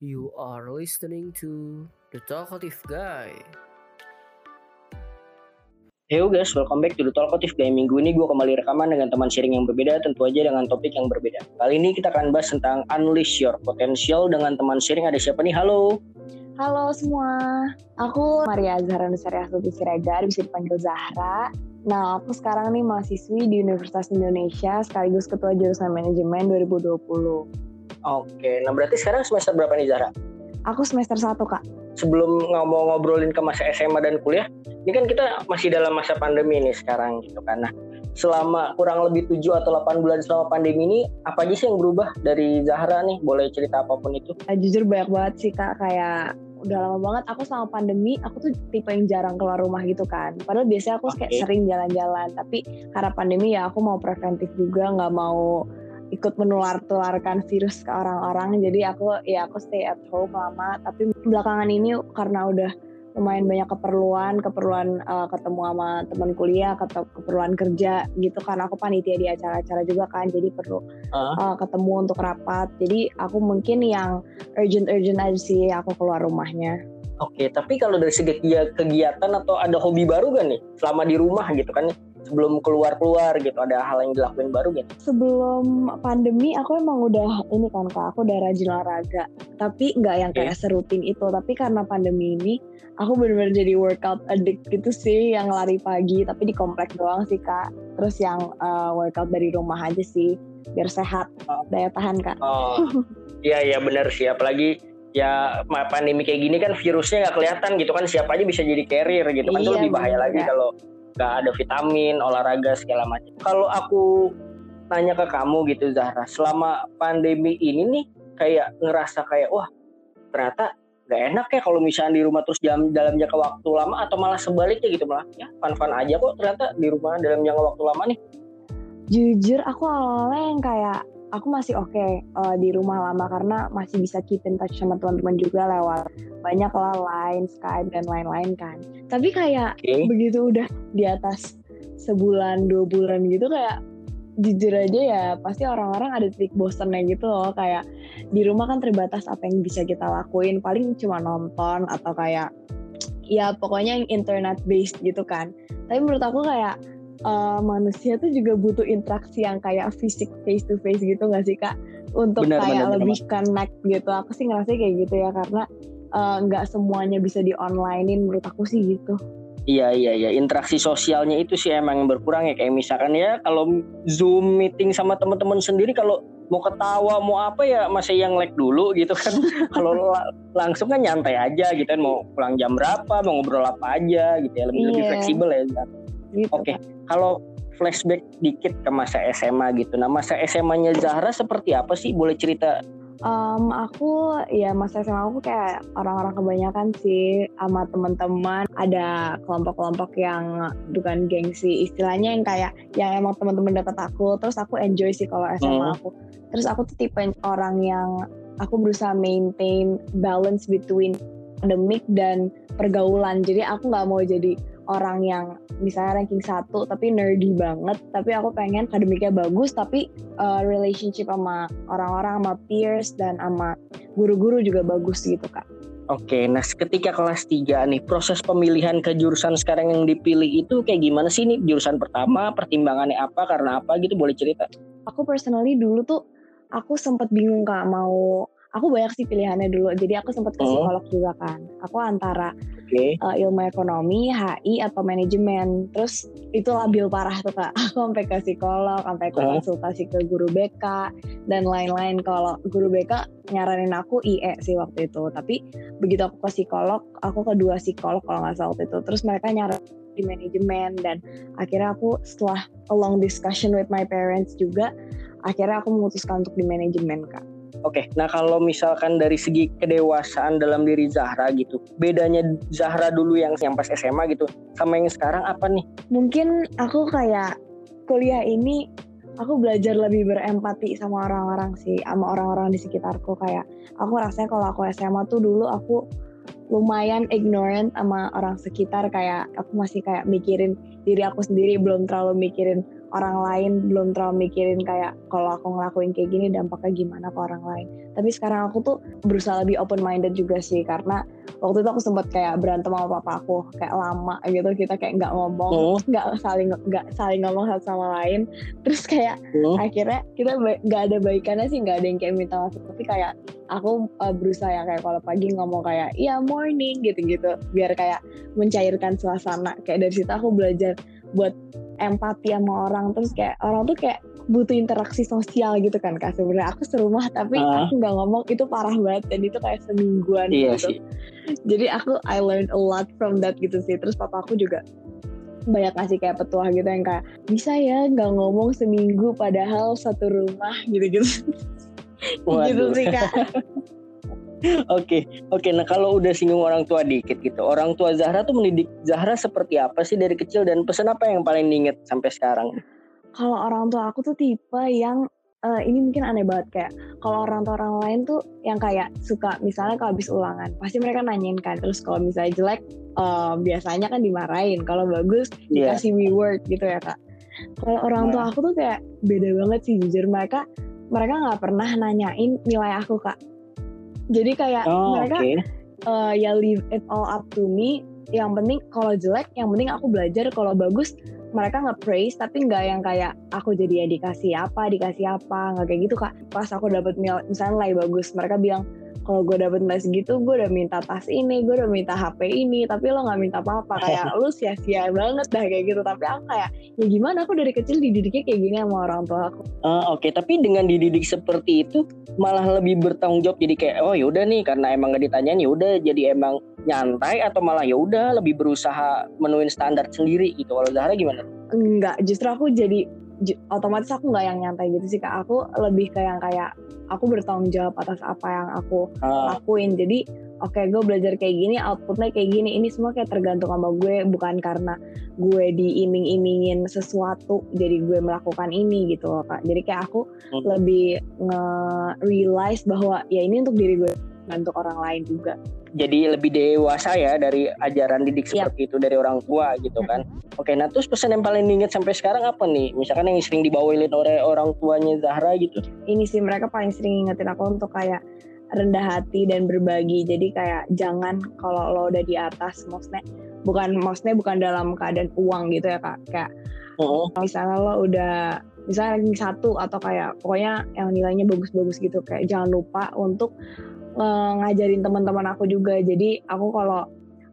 You are listening to The Talkative Guy. Yo guys, welcome back to The Talkative Guy. Minggu ini gue kembali rekaman dengan teman sharing yang berbeda, tentu aja dengan topik yang berbeda. Kali ini kita akan bahas tentang Unleash Your Potential dengan teman sharing. Ada siapa nih? Halo. Halo semua, aku Maria Zahra Nusari Astuti Siregar, bisa dipanggil Zahra. Nah, aku sekarang nih mahasiswi di Universitas Indonesia, sekaligus Ketua Jurusan Manajemen 2020. Oke, nah berarti sekarang semester berapa nih Zahra? Aku semester 1, Kak. Sebelum ngomong ngobrolin ke masa SMA dan kuliah, ini kan kita masih dalam masa pandemi nih sekarang gitu kan. Nah, selama kurang lebih 7 atau 8 bulan selama pandemi ini, apa aja sih yang berubah dari Zahra nih? Boleh cerita apa pun itu? Uh, jujur banyak banget sih, Kak. Kayak udah lama banget aku selama pandemi aku tuh tipe yang jarang keluar rumah gitu kan padahal biasanya aku Oke. kayak sering jalan-jalan tapi karena pandemi ya aku mau preventif juga nggak mau ikut menular-tularkan virus ke orang-orang. Jadi aku ya aku stay at home lama. Tapi belakangan ini karena udah lumayan banyak keperluan keperluan uh, ketemu sama teman kuliah atau keperluan kerja gitu. Kan aku panitia di acara-acara juga kan jadi perlu Ah. uh, ketemu untuk rapat. Jadi aku mungkin yang urgent-urgent aja sih aku keluar rumahnya. Oke, tapi kalau dari segi kegia- kegiatan atau ada hobi baru gak nih? Selama di rumah gitu kan? Sebelum keluar-keluar gitu, ada hal yang dilakuin baru gitu? sebelum pandemi aku emang udah ini kan kak aku udah rajin olahraga tapi nggak yang kayak serutin itu tapi karena pandemi ini aku bener-bener jadi workout addict gitu sih yang lari pagi tapi di komplek doang sih kak terus yang uh, workout dari rumah aja sih biar sehat daya tahan kak Oh, iya iya benar sih. Apalagi ya pandemi kayak gini kan virusnya nggak kelihatan gitu kan siapa aja bisa jadi carrier gitu kan itu Iya, lebih bahaya bener. lagi kalau nggak ada vitamin olahraga segala macam. Kalau aku nanya ke kamu gitu Zahra, selama pandemi ini nih kayak ngerasa kayak wah ternyata nggak enak ya kalau misalnya di rumah terus jam dalam jangka waktu lama atau malah sebaliknya gitu malah ya fun-fun aja kok ternyata di rumah dalam jangka waktu lama nih. jujur aku awalnya yang kayak aku masih oke uh, di rumah lama karena masih bisa keep in touch sama teman-teman juga lewat banyak lah line Skype dan lain-lain kan. Tapi kayak Oke. begitu udah di atas sebulan dua bulan gitu kayak jujur aja ya pasti orang-orang ada titik bosannya gitu loh. Kayak di rumah kan terbatas apa yang bisa kita lakuin. Paling cuma nonton atau kayak ya pokoknya yang internet based gitu kan. Tapi menurut aku kayak eh, manusia tuh juga butuh interaksi yang kayak fisik face to face gitu gak sih kak? Untuk Benar, kayak benar, benar, lebih connect gitu. Aku sih ngerasa kayak gitu ya karena eh, nggak semuanya bisa di onlinein menurut aku sih gitu. Iya iya iya. Interaksi sosialnya itu sih emang berkurang ya. Kayak misalkan ya kalau zoom meeting sama teman-teman sendiri kalau mau ketawa mau apa ya masih yang like dulu gitu kan. Kalau la- langsung kan nyantai aja gitu kan. Mau pulang jam berapa mau ngobrol apa aja gitu ya. Lebih lebih Iya. fleksibel ya. Gitu Oke. Kak. kalau flashback dikit ke masa SMA gitu nah masa SMA-nya Zahra seperti apa sih boleh cerita Em, aku ya masa SMA aku kayak orang-orang kebanyakan sih sama teman-teman ada kelompok-kelompok yang bukan gengsi istilahnya yang kayak yang emang teman-teman dekat aku terus aku enjoy sih kalau SMA Hmm. aku terus aku tuh tipe orang yang aku berusaha maintain balance between akademik dan pergaulan jadi aku nggak mau jadi orang yang misalnya ranking satu tapi nerdy banget tapi aku pengen akademiknya bagus tapi uh, relationship sama orang-orang sama peers dan sama guru-guru juga bagus gitu kak. Oke, nah ketika kelas 3 nih proses pemilihan ke jurusan sekarang yang dipilih itu kayak gimana sih nih? Jurusan pertama pertimbangannya apa karena apa gitu? Boleh cerita? aku personally dulu tuh aku sempat bingung kak mau aku banyak sih pilihannya dulu jadi aku sempat ke Hmm. psikolog juga kan aku antara Oke. uh, ilmu ekonomi, HI atau manajemen. Terus itu labil parah tuh kak. Aku sampai ke psikolog, sampai ke Hmm. konsultasi ke guru BK dan lain-lain. Kalau guru BK nyaranin aku IE sih waktu itu. Tapi begitu aku ke psikolog, aku kedua psikolog kalau nggak salah waktu itu. Terus mereka nyaranin di manajemen dan akhirnya aku setelah a long discussion with my parents juga akhirnya aku memutuskan untuk di manajemen kak. Oke, nah kalau misalkan dari segi kedewasaan dalam diri Zahra gitu, bedanya Zahra dulu yang yang pas SMA gitu sama yang sekarang apa nih? mungkin aku kayak kuliah ini aku belajar lebih berempati sama orang-orang sih sama orang-orang di sekitarku kayak aku rasanya kalau aku SMA tuh dulu aku lumayan ignorant sama orang sekitar kayak aku masih kayak mikirin diri aku sendiri belum terlalu mikirin orang lain belum terlalu mikirin kayak kalau aku ngelakuin kayak gini dampaknya gimana ke orang lain. Tapi sekarang aku tuh berusaha lebih open minded juga sih karena waktu itu aku sempat kayak berantem sama papa aku kayak lama gitu kita kayak nggak ngomong Oh. nggak saling nggak saling ngomong satu sama lain. Terus kayak Hmm. akhirnya kita nggak ada baikannya sih nggak ada yang kayak minta maaf. Tapi kayak aku uh, berusaha yang kayak kalau pagi ngomong kayak iya morning gitu-gitu. Biar kayak mencairkan suasana. Kayak dari situ aku belajar buat empati sama orang terus kayak orang tuh kayak butuh interaksi sosial gitu kan kak sebenarnya aku serumah tapi Ah. aku nggak ngomong itu parah banget dan itu kayak semingguan Iya gitu sih. jadi aku I learned a lot from that gitu sih terus papa aku juga banyak ngasih kayak petuah gitu yang kayak bisa ya nggak ngomong seminggu padahal satu rumah gitu-gitu gitu Waduh. sih kak Oke, oke. Nah kalau udah singgung orang tua dikit gitu, orang tua Zahra tuh mendidik Zahra seperti apa sih dari kecil? Dan pesan apa yang paling diinget sampai sekarang? kalau orang tua aku tuh tipe yang eh, ini mungkin aneh banget kayak kalau orang tua orang lain tuh yang kayak suka misalnya kalau habis ulangan pasti mereka nanyain kan. Terus kalau misalnya jelek eh, biasanya kan dimarahin. Kalau bagus Iya. dikasih reward gitu ya kak. Kalau orang tua aku tuh kayak beda banget sih jujur. Mereka mereka nggak pernah nanyain nilai aku kak jadi kayak Oh, mereka oke. eh, ya leave it all up to me. Yang penting kalau jelek yang penting aku belajar. Kalau bagus mereka nggak praise tapi nggak yang kayak aku jadi ya dikasih apa dikasih apa nggak kayak gitu kak. Pas aku dapat nilai misalnya nilai bagus mereka bilang kalau gue dapet nilai segitu gue udah minta tas ini gue udah minta HP ini tapi lo nggak minta apa-apa. Kayak lu sia-sia banget dah kayak gitu. Tapi aku kayak ya gimana? Aku dari kecil dididiknya kayak gini sama orang tua aku. Ah, oke, tapi dengan dididik seperti itu malah lebih bertanggung jawab. Jadi kayak oh yaudah nih karena emang gak ditanyain yaudah jadi emang nyantai atau malah yaudah lebih berusaha menuin standar sendiri. Gitu. Kalau Zahra gimana? enggak. Justru aku jadi otomatis aku nggak yang nyantai gitu sih kak. Aku lebih kayak yang kayak aku bertanggung jawab atas apa yang aku Ah, lakuin. Jadi oke gue belajar kayak gini outputnya kayak gini. Ini semua kayak tergantung sama gue bukan karena gue diiming-imingin sesuatu jadi gue melakukan ini gitu loh kak. Jadi kayak aku Hmm. lebih nge-realize bahwa ya ini untuk diri gue untuk orang lain juga jadi lebih dewasa ya dari ajaran didik Iya. seperti itu dari orang tua gitu kan. Oke, nah terus pesan yang paling diinget sampai sekarang apa nih? Misalkan yang sering dibawain oleh orang tuanya Zahra gitu. ini sih mereka paling sering ngingetin aku untuk kayak rendah hati dan berbagi jadi kayak jangan kalau lo udah di atas maksudnya bukan maksudnya bukan dalam keadaan uang gitu ya kak kayak Heeh. misalnya lo udah misalnya ranking satu atau kayak pokoknya yang nilainya bagus-bagus gitu kayak jangan lupa untuk eh, ngajarin teman-teman aku juga. Jadi aku kalau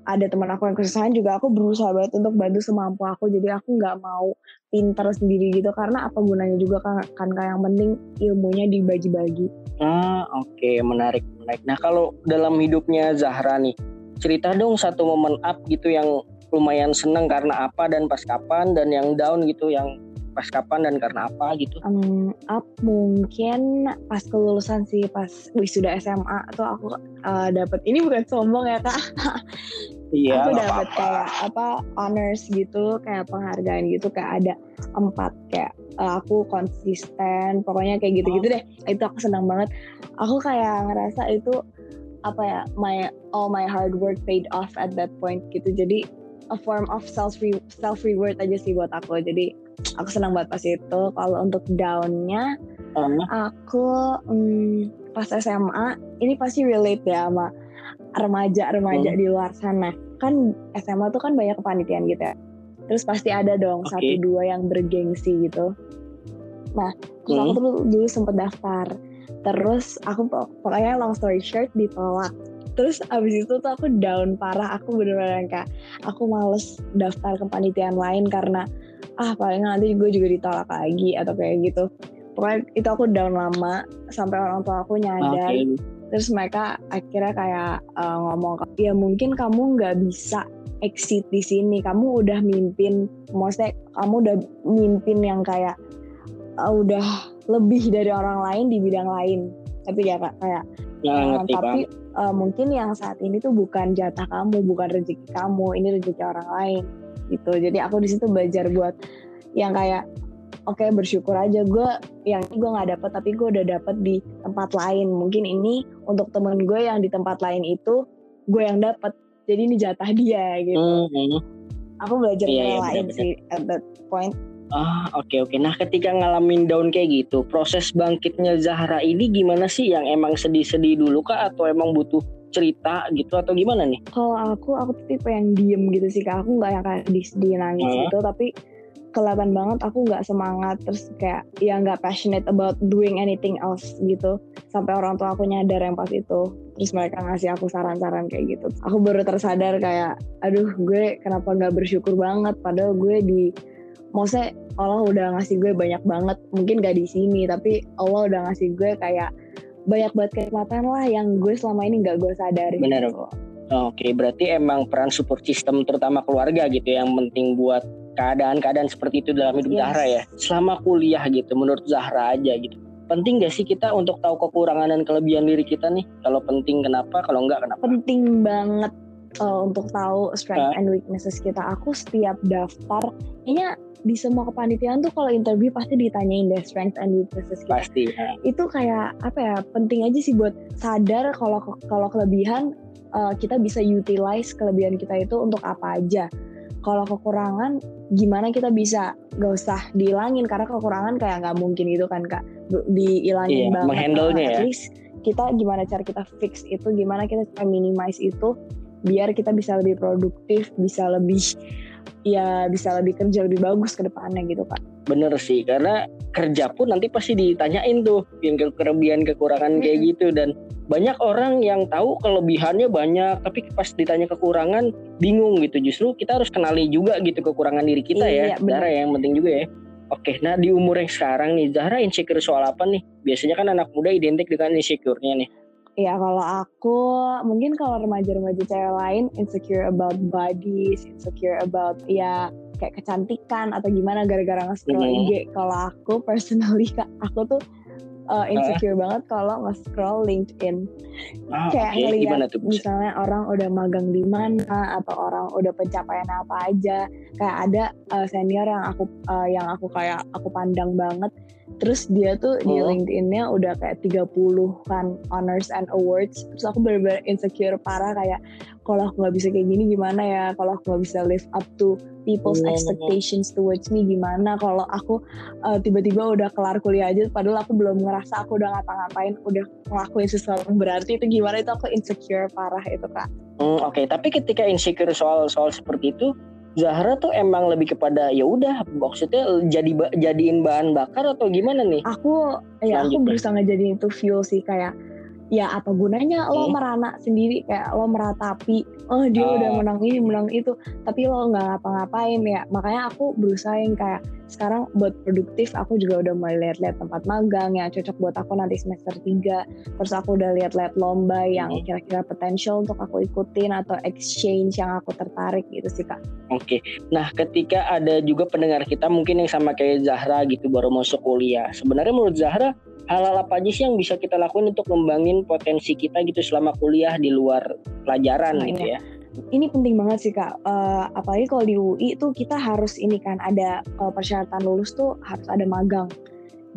ada teman aku yang kesusahan juga aku berusaha banget untuk bantu semampu aku. Jadi aku nggak mau pinter sendiri gitu. Karena apa gunanya juga kan kan yang penting ilmunya dibagi-bagi. Ah, oke, menarik, menarik. Nah, kalau dalam hidupnya Zahra nih, cerita dong satu momen up gitu yang lumayan seneng karena apa dan pas kapan dan yang down gitu yang pas kapan dan karena apa gitu. um, up mungkin pas kelulusan sih pas wisuda SMA tuh aku uh, dapat ini bukan sombong ya kak. Iya, aku dapat kayak apa honors gitu kayak penghargaan gitu kayak ada empat kayak uh, aku konsisten pokoknya kayak gitu-gitu deh. Itu aku senang banget. Aku kayak ngerasa itu apa ya my all my hard work paid off at that point gitu. Jadi a form of self re- self reward aja sih buat aku. Jadi aku senang banget pas itu. Kalau untuk downnya aku hmm, pas SMA ini pasti relate ya sama remaja-remaja Hmm. di luar sana. Kan SMA tuh kan banyak kepanitiaan gitu ya. Terus pasti ada dong Oke. satu dua yang bergengsi gitu. Nah terus aku Hmm. tuh dulu sempet daftar. Terus aku pok- pokoknya long story short ditolak. Terus abis itu tuh aku down parah. Aku bener-bener kayak aku males daftar kepanitiaan lain karena ah paling nanti gue juga ditolak lagi atau kayak gitu. Pokoknya itu aku down lama sampai orang tua aku nyadar. Terus mereka akhirnya kayak uh, ngomong ya mungkin kamu nggak bisa exit di sini. Kamu udah mimpin maksudnya kamu udah mimpin yang kayak uh, udah lebih dari orang lain di bidang lain. Tapi ya kak kayak Nah, uh, tapi uh, mungkin yang saat ini tuh bukan jatah kamu bukan rezeki kamu. Ini rezeki orang lain gitu jadi aku di situ belajar buat yang kayak oke bersyukur aja gue yang ini gue nggak dapet tapi gue udah dapet di tempat lain mungkin ini untuk temen gue yang di tempat lain itu gue yang dapet jadi ini jatah dia gitu Hmm, hmm. aku belajar iya, ngelain benar-benar. sih at that point Ah, oke okay, oke. Okay. Nah, ketika ngalamin down kayak gitu, proses bangkitnya Zahra ini gimana sih? Yang emang sedih-sedih dulu kah atau emang butuh cerita gitu atau gimana nih? Kalau aku, aku tipe yang diem gitu sih kak. Aku nggak yang kayak sedih nangis uh. gitu, tapi kelihatan banget aku nggak semangat terus kayak ya nggak passionate about doing anything else gitu sampai orang tua aku nyadar yang pas itu terus mereka ngasih aku saran-saran kayak gitu aku baru tersadar kayak aduh gue kenapa nggak bersyukur banget padahal gue di maksudnya Allah udah ngasih gue banyak banget mungkin gak di sini tapi Allah udah ngasih gue kayak banyak banget kesempatan lah yang gue selama ini nggak gue sadari benar gitu. Oke, berarti emang peran support system terutama keluarga gitu yang penting buat keadaan-keadaan seperti itu dalam hidup yes. Zahra ya. Selama kuliah gitu, menurut Zahra aja gitu. Penting gak sih kita untuk tahu kekurangan dan kelebihan diri kita nih? Kalau penting kenapa? Kalau enggak kenapa? Penting banget uh, untuk tahu strength uh. and weaknesses kita. Aku setiap daftar, kayaknya di semua kepanitiaan tuh kalau interview pasti ditanyain deh strength and weaknesses kita. Pasti. Ya. Itu kayak apa ya? Penting aja sih buat sadar kalau kalau kelebihan uh, kita bisa utilize kelebihan kita itu untuk apa aja. Kalau kekurangan, gimana kita bisa gak usah dihilangin karena kekurangan kayak nggak mungkin gitu kan kak dihilangin iya, banget. Menghandle-nya ya. At least kita gimana cara kita fix itu, gimana kita cara minimize itu biar kita bisa lebih produktif, bisa lebih ya bisa lebih kerja lebih bagus ke depannya gitu Pak. Bener sih, karena kerja pun nanti pasti ditanyain tuh yang kelebihan kekurangan hmm. kayak gitu dan banyak orang yang tahu kelebihannya banyak tapi pas ditanya kekurangan bingung gitu. Justru kita harus kenali juga gitu kekurangan diri kita iya, ya. Zahra yang penting juga ya. Oke, nah di umur yang sekarang nih Zahra insecure soal apa nih? Biasanya kan anak muda identik dengan insecure-nya nih. Ya kalau aku mungkin kalau remaja-remaja cewek lain insecure about bodies, insecure about ya kayak kecantikan atau gimana gara-gara nge-scroll mm -hmm. IG. Kalau aku personally aku tuh uh, insecure uh. banget kalau nge-scroll LinkedIn. Ah, kayak okay. ngeliat misalnya orang udah magang di mana atau orang udah pencapaian apa aja. Kayak ada uh, senior yang aku uh, yang aku kayak aku pandang banget terus dia tuh oh. di LinkedIn-nya udah kayak 30-an honors and awards terus aku bener-bener insecure parah kayak kalau aku nggak bisa kayak gini gimana ya kalau aku nggak bisa live up to people's oh. expectations towards me gimana kalau aku uh, tiba-tiba udah kelar kuliah aja padahal aku belum ngerasa aku udah ngapa-ngapain udah ngelakuin sesuatu berarti itu gimana itu aku insecure parah itu kak hmm, oke okay. tapi ketika insecure soal soal seperti itu Zahra tuh emang lebih kepada ya udah maksudnya jadi jadiin bahan bakar atau gimana nih? Aku ya aku berusaha ngejadiin itu fuel sih kayak ya apa gunanya okay. lo merana sendiri kayak lo meratapi oh dia oh. udah menang ini menang itu. Tapi lo nggak ngapa-ngapain ya. Makanya aku berusaha yang kayak sekarang buat produktif aku juga udah mulai lihat-lihat tempat magang yang cocok buat aku nanti semester 3 terus aku udah lihat-lihat lomba yang kira-kira potensial untuk aku ikutin atau exchange yang aku tertarik gitu sih kak. Oke. Okay. nah ketika ada juga pendengar kita mungkin yang sama kayak Zahra gitu baru masuk kuliah. Sebenarnya menurut Zahra hal-hal apa aja sih yang bisa kita lakuin untuk ngembangin potensi kita gitu selama kuliah di luar pelajaran nah, gitu ya? Ini penting banget sih kak. Uh, apalagi kalau di UI tuh kita harus ini kan ada uh, persyaratan lulus tuh harus ada magang.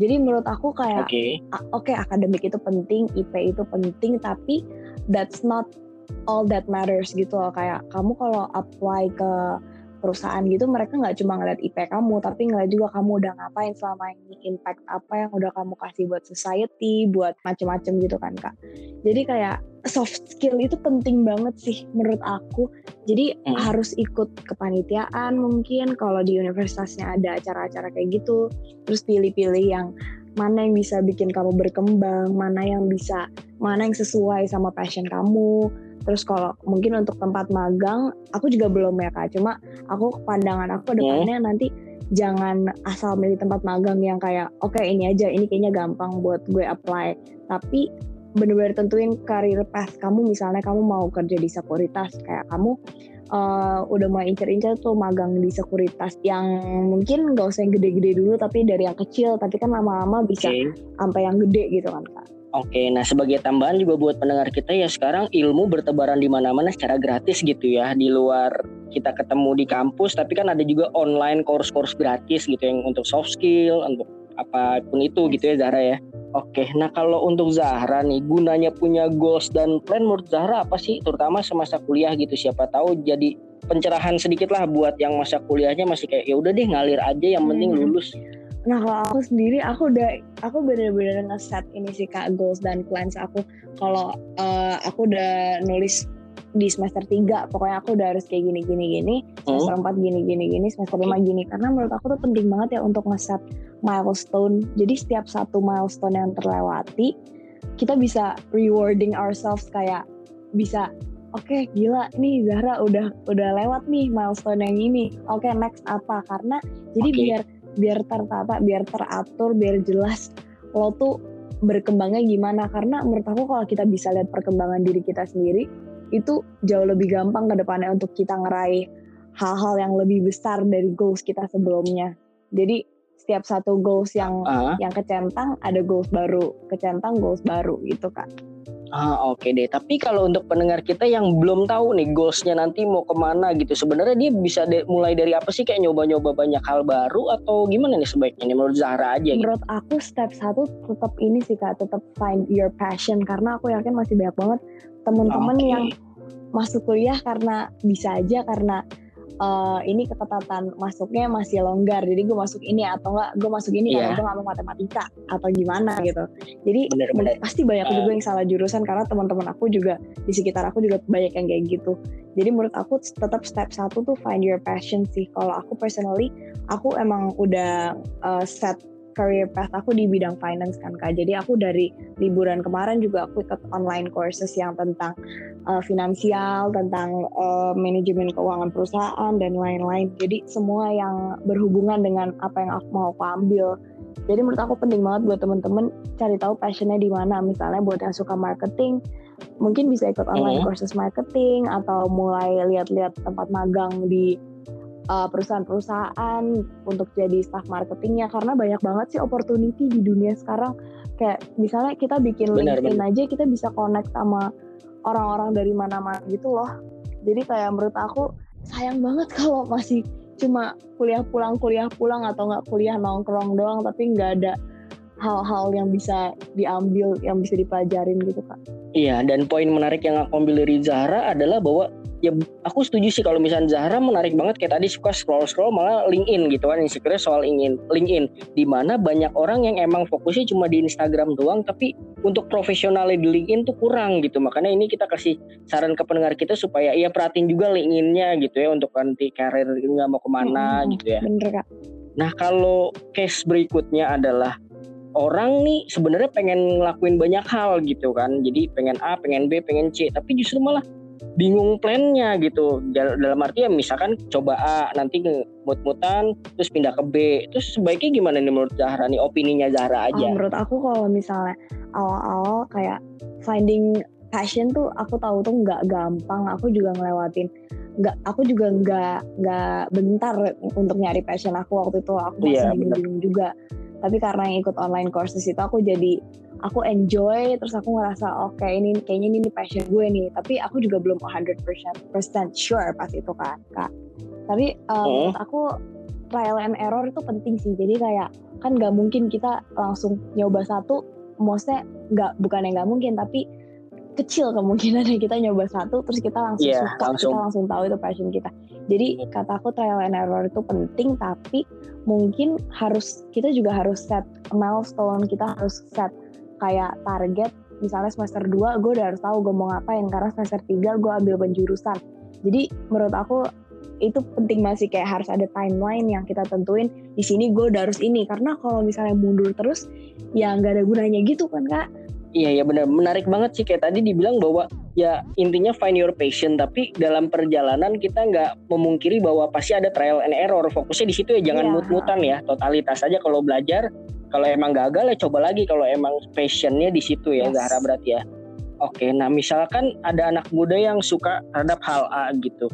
Jadi menurut aku kayak oke. okay. okay, akademik itu penting IP itu penting tapi that's not all that matters gitu loh. Kayak kamu kalau apply ke perusahaan gitu mereka nggak cuma ngeliat IP kamu tapi ngeliat juga kamu udah ngapain selama ini impact apa yang udah kamu kasih buat society buat macem-macem gitu kan kak. Jadi kayak soft skill itu penting banget sih menurut aku. Jadi hmm. harus ikut kepanitiaan mungkin kalau di universitasnya ada acara-acara kayak gitu terus pilih-pilih yang mana yang bisa bikin kamu berkembang mana yang bisa mana yang sesuai sama passion kamu Terus kalau mungkin untuk tempat magang, aku juga belum ya kak. Cuma aku pandangan aku depannya hmm. nanti jangan asal milih tempat magang yang kayak oke okay, ini aja, ini kayaknya gampang buat gue apply. Tapi bener-bener tentuin karir path kamu. Misalnya kamu mau kerja di sekuritas, kayak kamu uh, udah mau incer-incer tuh magang di sekuritas yang mungkin gak usah yang gede-gede dulu, tapi dari yang kecil. Tapi kan lama-lama bisa okay. sampai yang gede gitu kan kak. Oke, nah sebagai tambahan juga buat pendengar kita ya sekarang ilmu bertebaran di mana-mana secara gratis gitu ya di luar kita ketemu di kampus tapi kan ada juga online course-course gratis gitu yang untuk soft skill untuk apa pun itu gitu ya Zahra ya. Oke, nah kalau untuk Zahra nih gunanya punya goals dan plan menurut Zahra apa sih terutama semasa kuliah gitu siapa tahu jadi pencerahan sedikit lah buat yang masa kuliahnya masih kayak ya udah deh ngalir aja yang penting Hmm. Nah kalau aku sendiri aku udah aku bener-bener nge-set ini sih kak goals dan plans aku. Kalau eh, aku udah nulis di semester 3 pokoknya aku udah harus kayak gini gini. Gini semester 4 gini gini gini semester 5 gini. Karena menurut aku tuh penting banget ya untuk nge-set milestone. Jadi setiap satu milestone yang terlewati kita bisa rewarding ourselves kayak bisa oke gila ini Zahra udah udah lewat nih milestone yang ini. Oke next apa? Karena jadi Oke. biar biar tertata biar teratur biar jelas lo tuh berkembangnya gimana. Karena menurut aku kalau kita bisa lihat perkembangan diri kita sendiri itu jauh lebih gampang ke depannya untuk kita ngeraih hal-hal yang lebih besar dari goals kita sebelumnya. Jadi setiap satu goals yang Ah, yang kecentang ada goals baru. Kecentang goals baru gitu kak ah oke deh. Tapi kalau untuk pendengar kita yang belum tahu nih goalsnya nanti mau ke mana gitu, sebenarnya dia bisa de- mulai dari apa sih kayak nyoba-nyoba banyak hal baru atau gimana nih sebaiknya nih menurut Zahra aja gitu. menurut aku step satu tetap ini sih kak tetap find your passion karena aku yakin masih banyak banget temen-temen Oke. yang masuk kuliah karena bisa aja karena eh, ini ketetapan masuknya masih longgar jadi gue masuk ini atau enggak gue masuk ini karena Iya. gue gak mau matematika atau gimana gitu jadi Bener-bener. pasti banyak Eh. juga yang salah jurusan karena teman-teman aku juga di sekitar aku juga banyak yang kayak gitu jadi menurut aku tetap step satu tuh find your passion sih kalau aku personally aku emang udah uh, set career path aku di bidang finance kan kak. Jadi aku dari liburan kemarin juga aku ikut online courses yang tentang uh, finansial tentang uh, manajemen keuangan perusahaan dan lain-lain. Jadi semua yang berhubungan dengan apa yang aku mau aku ambil. Jadi menurut aku penting banget buat temen-temen cari tahu passionnya di mana. Misalnya buat yang suka marketing mungkin bisa ikut online Mhm. courses marketing atau mulai lihat-lihat tempat magang di perusahaan-perusahaan untuk jadi staff marketingnya karena banyak banget sih opportunity di dunia sekarang. Kayak misalnya kita bikin Benar, LinkedIn aja kita bisa connect sama orang-orang dari mana-mana gitu loh. Jadi kayak menurut aku sayang banget kalau masih cuma kuliah pulang kuliah pulang atau nggak kuliah nongkrong doang tapi nggak ada hal-hal yang bisa diambil yang bisa dipelajarin gitu kak. Iya, dan poin menarik yang aku ambil dari Zahra adalah bahwa ya aku setuju sih kalau misalnya Zahra menarik banget. Kayak tadi suka scroll scroll malah LinkedIn gitu kan. Insecure soal ingin LinkedIn. Di mana banyak orang yang emang fokusnya cuma di Instagram doang tapi untuk profesionalnya di LinkedIn tuh kurang gitu. Makanya ini kita kasih saran ke pendengar kita supaya ya perhatiin juga LinkedIn-nya gitu ya untuk nanti karir nggak mau ke mana Mm-mm. gitu ya. Bener kak. Nah kalau case berikutnya adalah orang nih sebenarnya pengen ngelakuin banyak hal gitu kan. Jadi pengen A, pengen B, pengen C, tapi justru malah bingung plannya gitu. Dal- Dalam arti ya misalkan coba A, nanti mut-mutan, terus pindah ke B. Terus sebaiknya gimana nih menurut Zahra nih opininya Zahra Ah, aja? menurut aku kalau misalnya awal-awal kayak finding passion tuh aku tahu tuh nggak gampang aku juga ngelewatin nggak aku juga nggak nggak bentar untuk nyari passion aku waktu itu aku masih Iya, bingung-bingung juga tapi karena yang ikut online courses itu aku jadi aku enjoy terus aku ngerasa oke ini kayaknya ini, nih passion gue nih. Tapi aku juga belum 100% percent sure pas itu kan kak. Tapi uh, Hmm. menurut aku trial and error itu penting sih. Jadi kayak kan nggak mungkin kita langsung nyoba satu maksudnya nggak bukan yang nggak mungkin tapi kecil kemungkinannya kita nyoba satu terus kita langsung Iya, suka langsung. kita langsung. tahu itu passion kita. Jadi kata aku trial and error itu penting tapi mungkin harus kita juga harus set milestone kita harus set kayak target misalnya semester 2 gue udah harus tahu gue mau ngapain karena semester 3 gue ambil penjurusan jadi menurut aku itu penting masih kayak harus ada timeline yang kita tentuin di sini gue udah harus ini. Karena kalau misalnya mundur terus ya nggak ada gunanya gitu kan kak? Iya ya benar menarik banget sih kayak tadi dibilang bahwa ya intinya find your passion tapi dalam perjalanan kita nggak memungkiri bahwa pasti ada trial and error. Fokusnya di situ ya jangan Iya. mut-mutan ya. Totalitas aja kalau belajar kalau emang gagal ya coba lagi kalau emang passionnya di situ ya Yes. Zahra berarti ya. Oke nah misalkan ada anak muda yang suka terhadap hal A gitu.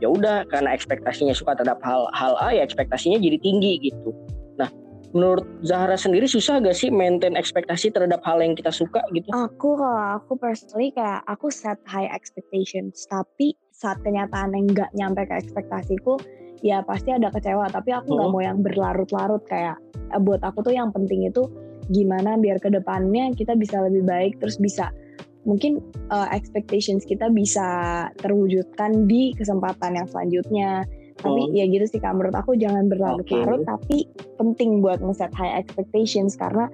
Ya udah karena ekspektasinya suka terhadap hal hal A ya ekspektasinya jadi tinggi gitu menurut Zahra sendiri susah gak sih maintain ekspektasi terhadap hal yang kita suka gitu? Aku kalau aku personally kayak aku set high expectations. Tapi saat kenyataan yang nggak nyampe ke ekspektasiku ya pasti ada kecewa. Tapi aku nggak Hmm. mau yang berlarut-larut. Kayak eh, buat aku tuh yang penting itu gimana biar ke depannya kita bisa lebih baik. Terus bisa mungkin uh, expectations kita bisa terwujudkan di kesempatan yang selanjutnya tapi ya gitu sih kak. Menurut aku jangan berlarut-larut tapi penting buat nge-set high expectations. Karena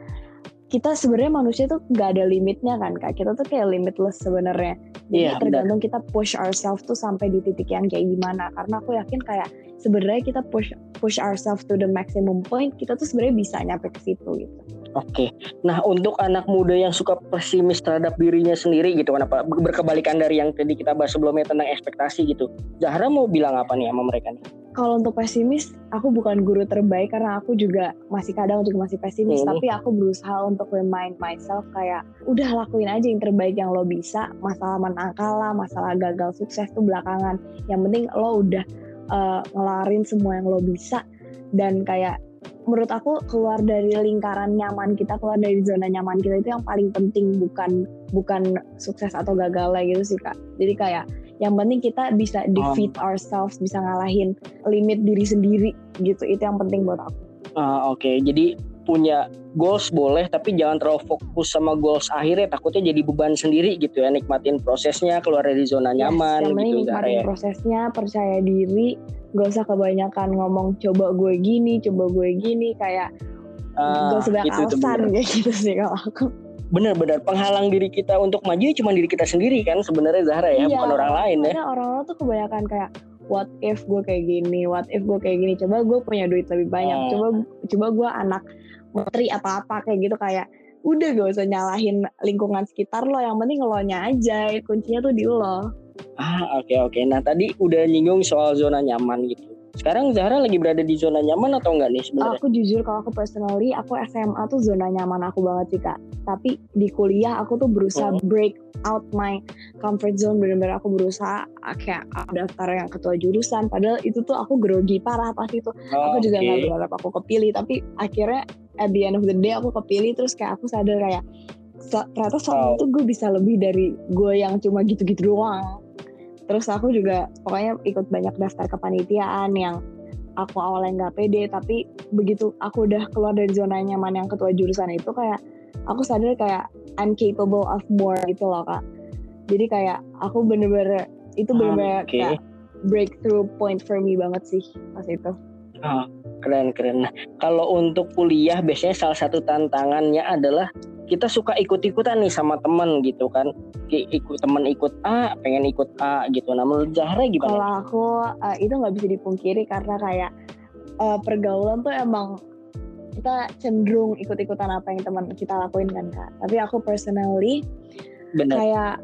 kita sebenarnya manusia tuh nggak ada limitnya kan kak. Kita tuh kayak limitless sebenarnya. Jadi Iya, benar. tergantung kita push ourselves tuh sampai di titik yang kayak gimana. Karena aku yakin kayak sebenarnya kita push push ourselves to the maximum point kita tuh sebenarnya bisa nyampe ke situ gitu Oke. Nah, untuk anak muda yang suka pesimis terhadap dirinya sendiri gitu, kenapa berkebalikan dari yang tadi kita bahas sebelumnya tentang ekspektasi gitu. Zahra mau bilang apa nih sama mereka nih? kalau untuk pesimis aku bukan guru terbaik karena aku juga masih kadang juga masih pesimis Hmm. tapi aku berusaha untuk remind myself kayak udah lakuin aja yang terbaik yang lo bisa masalah menang kalah masalah gagal sukses tuh belakangan yang penting lo udah uh, ngelarin semua yang lo bisa. Dan kayak menurut aku keluar dari lingkaran nyaman kita keluar dari zona nyaman kita itu yang paling penting bukan bukan sukses atau gagalnya gitu sih kak. Jadi kayak yang penting kita bisa defeat ourselves bisa ngalahin limit diri sendiri gitu. Itu yang penting buat aku. Ah, Oke, jadi punya goals boleh, tapi jangan terlalu fokus sama goals akhirnya. Takutnya jadi beban sendiri gitu ya. Nikmatin prosesnya, keluar dari zona Yes, nyaman penting gitu nikmatin ya. prosesnya percaya diri gak usah kebanyakan ngomong coba gue gini coba gue gini kayak Ah, gak usah banyak itu alasan bener. kayak gitu sih kalau aku Bener-bener penghalang diri kita untuk maju ya cuma diri kita sendiri kan sebenarnya Zahra ya, Iya, bukan orang lain ya. Orang-orang tuh kebanyakan kayak what if gue kayak gini, what if gue kayak gini, coba gue punya duit lebih banyak, Hmm. coba coba gue anak menteri atau apa kayak gitu kayak udah gak usah nyalahin lingkungan sekitar lo, yang penting lo nya aja, kuncinya tuh di lo. Ah, oke oke. Nah, tadi udah nyinggung soal zona nyaman gitu. Sekarang Zahra lagi berada di zona nyaman atau enggak nih sebenarnya? Aku jujur kalau aku personally, aku SMA tuh zona nyaman aku banget sih kak. Tapi di kuliah aku tuh berusaha Hmm. break out my comfort zone, bener-bener aku berusaha ah, kayak daftar yang ketua jurusan. Padahal itu tuh aku grogi parah pasti tuh. aku juga nggak berharap aku kepilih tapi akhirnya at the end of the day aku kepilih terus kayak aku sadar kayak "Se- ternyata Wow. itu gue bisa lebih dari gue yang cuma gitu-gitu doang terus aku juga pokoknya ikut banyak daftar kepanitiaan yang aku awalnya nggak pede tapi begitu aku udah keluar dari zona nyaman yang ketua jurusan itu kayak aku sadar kayak I'm capable of more gitu loh kak jadi kayak aku bener-bener itu bener-bener Oke. kayak breakthrough point for me banget sih pas itu Keren keren. Nah, kalau untuk kuliah biasanya salah satu tantangannya adalah kita suka ikut-ikutan nih sama temen gitu kan. Ikut temen ikut A, pengen ikut A gitu. Nah, menurut Zahra Kalau gimana? aku eh, itu nggak bisa dipungkiri karena kayak eh, pergaulan tuh emang kita cenderung ikut-ikutan apa yang teman kita lakuin kan kak. Tapi aku personally Bener. kayak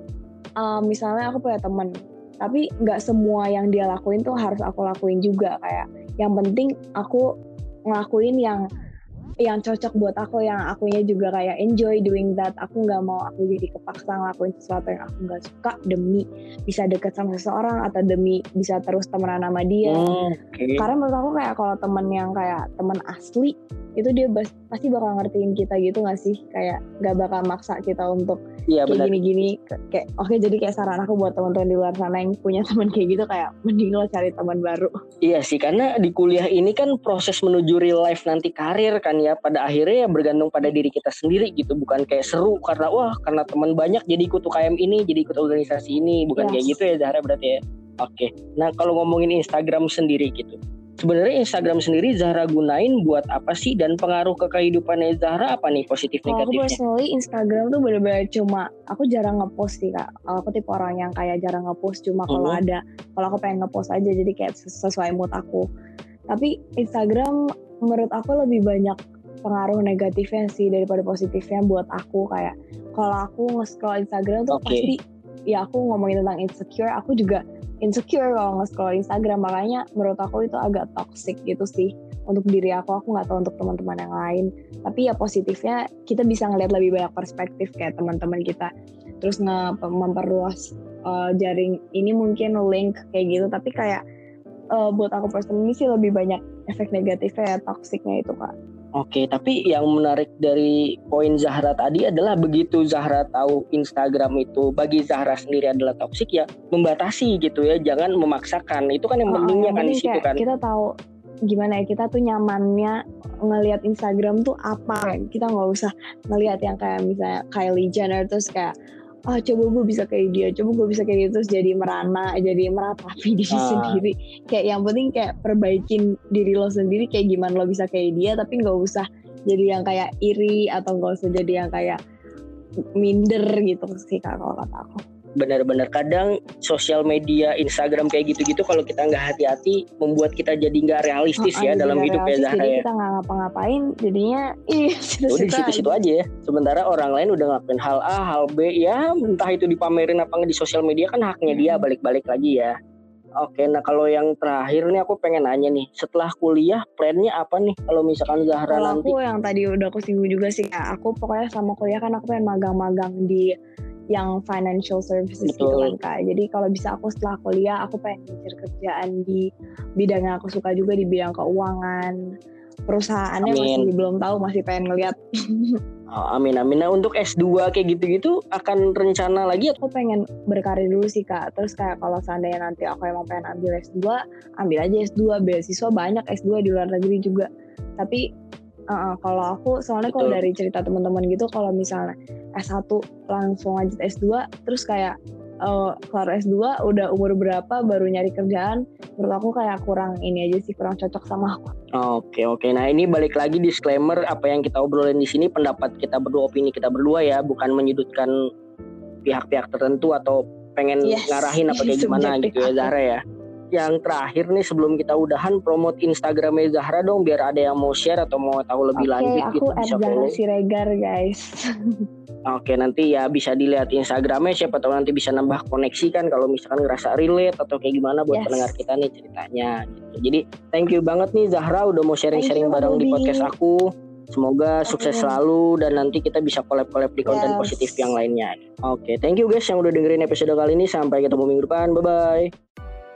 eh, misalnya aku punya temen, tapi nggak semua yang dia lakuin tuh harus aku lakuin juga kayak. Yang penting aku ngelakuin yang yang cocok buat aku yang akunya juga kayak enjoy doing that. Aku nggak mau aku jadi kepaksa ngelakuin sesuatu yang aku nggak suka demi bisa deket sama seseorang atau demi bisa terus temenan sama dia. Oke. karena menurut aku kayak kalau temen yang kayak temen asli itu dia pasti bakal ngertiin kita gitu gak sih? Kayak nggak bakal maksa kita untuk Iya kayak gini-gini kayak oke jadi kayak saran aku buat teman-teman di luar sana yang punya teman kayak gitu kayak mending lo cari teman baru Iya sih, karena di kuliah ini kan proses menuju real life nanti karir kan ya. Pada akhirnya ya bergantung pada diri kita sendiri gitu. Bukan kayak seru karena wah karena teman banyak jadi ikut UKM ini, jadi ikut organisasi ini. Bukan kayak Yes. gitu ya Zahra berarti ya. Oke. Nah kalau ngomongin Instagram sendiri gitu. Sebenarnya Instagram sendiri Zahra gunain buat apa sih dan pengaruh ke kehidupannya Zahra apa nih positif kalau aku negatifnya? personally Instagram tuh bener-bener cuma aku jarang ngepost sih kak aku tipe orang yang kayak jarang ngepost cuma kalau Mhm. ada kalau aku pengen ngepost aja jadi kayak ses- sesuai mood aku tapi Instagram menurut aku lebih banyak pengaruh negatifnya sih daripada positifnya buat aku kayak kalau aku nge-scroll Instagram tuh Oke. pasti ya aku ngomongin tentang insecure aku juga insecure kalau nge-scroll Instagram. Makanya menurut aku itu agak toxic gitu sih untuk diri aku. Aku nggak tahu untuk teman-teman yang lain. Tapi ya positifnya kita bisa ngeliat lebih banyak perspektif kayak teman-teman kita. Terus nge memperluas uh, jaring ini mungkin link kayak gitu. Tapi kayak uh, buat aku personally sih lebih banyak efek negatifnya ya toksiknya itu kak Oke, tapi yang menarik dari poin Zahra tadi adalah begitu Zahra tahu Instagram itu bagi Zahra sendiri adalah toksik ya membatasi gitu ya, jangan memaksakan. Itu kan yang Oh, pentingnya kan di situ kan. kita tahu gimana ya kita tuh nyamannya ngelihat Instagram tuh apa kita nggak usah ngelihat yang kayak misalnya Kylie Jenner terus kayak ah coba gue bisa kayak dia coba gue bisa kayak gitu terus jadi merana jadi meratapi diri Ah. sendiri kayak yang penting kayak perbaikin diri lo sendiri kayak gimana lo bisa kayak dia tapi nggak usah jadi yang kayak iri atau nggak usah jadi yang kayak minder gitu sih kalau kata aku benar-benar kadang sosial media Instagram kayak gitu-gitu kalau kita nggak hati-hati membuat kita jadi nggak realistis Oh, ya jadi dalam hidup ya Zahra jadi ya kita nggak ngapa-ngapain jadinya ih udah di situ-situ aja. ya sementara orang lain udah ngelakuin hal A hal B ya entah itu dipamerin apa nggak di sosial media kan haknya dia Hmm. balik-balik lagi ya Oke, nah kalau yang terakhir nih aku pengen nanya nih, setelah kuliah plannya apa nih kalau misalkan Zahra Kalau nanti? aku yang tadi udah aku singgung juga sih kak, aku pokoknya sama kuliah kan aku pengen magang-magang di yang financial services gitu Betul. kan kak. Jadi kalau bisa aku setelah kuliah aku pengen mencari kerjaan di bidang yang aku suka juga di bidang keuangan. Perusahaannya Amin. masih belum tahu, masih pengen ngeliat. Oh, amin amin. Nah untuk S2 kayak gitu-gitu akan rencana lagi Aku pengen berkarir dulu sih kak. Terus kayak kalau seandainya nanti aku emang pengen ambil S2, ambil aja S2. Beasiswa banyak S2 di luar negeri juga. Tapi uh, kalau aku soalnya kalau dari cerita teman-teman gitu kalau misalnya S1 langsung lanjut S2 terus kayak uh, kelar S2 udah umur berapa baru nyari kerjaan menurut aku kayak kurang ini aja sih kurang cocok sama aku Oke oke. Nah ini balik lagi disclaimer apa yang kita obrolin di sini pendapat kita berdua opini kita berdua ya bukan menyudutkan pihak-pihak tertentu atau pengen Yes. ngarahin apa kayak gimana gitu ya. Zahra ya. Yang terakhir nih sebelum kita udahan promote Instagramnya Zahra dong biar ada yang mau share atau mau tahu lebih Oke, lanjut aku gitu bisa follow. Siregar guys Oke nanti ya bisa dilihat Instagramnya siapa tahu nanti bisa nambah koneksi kan kalau misalkan ngerasa relate atau kayak gimana buat Yes. pendengar kita nih ceritanya gitu. Jadi thank you banget nih Zahra udah mau sharing-sharing bareng di podcast aku. Semoga sukses selalu dan nanti kita bisa collab-collab di konten Yes. positif yang lainnya. Oke, thank you guys yang udah dengerin episode kali ini. Sampai ketemu minggu depan. Bye bye.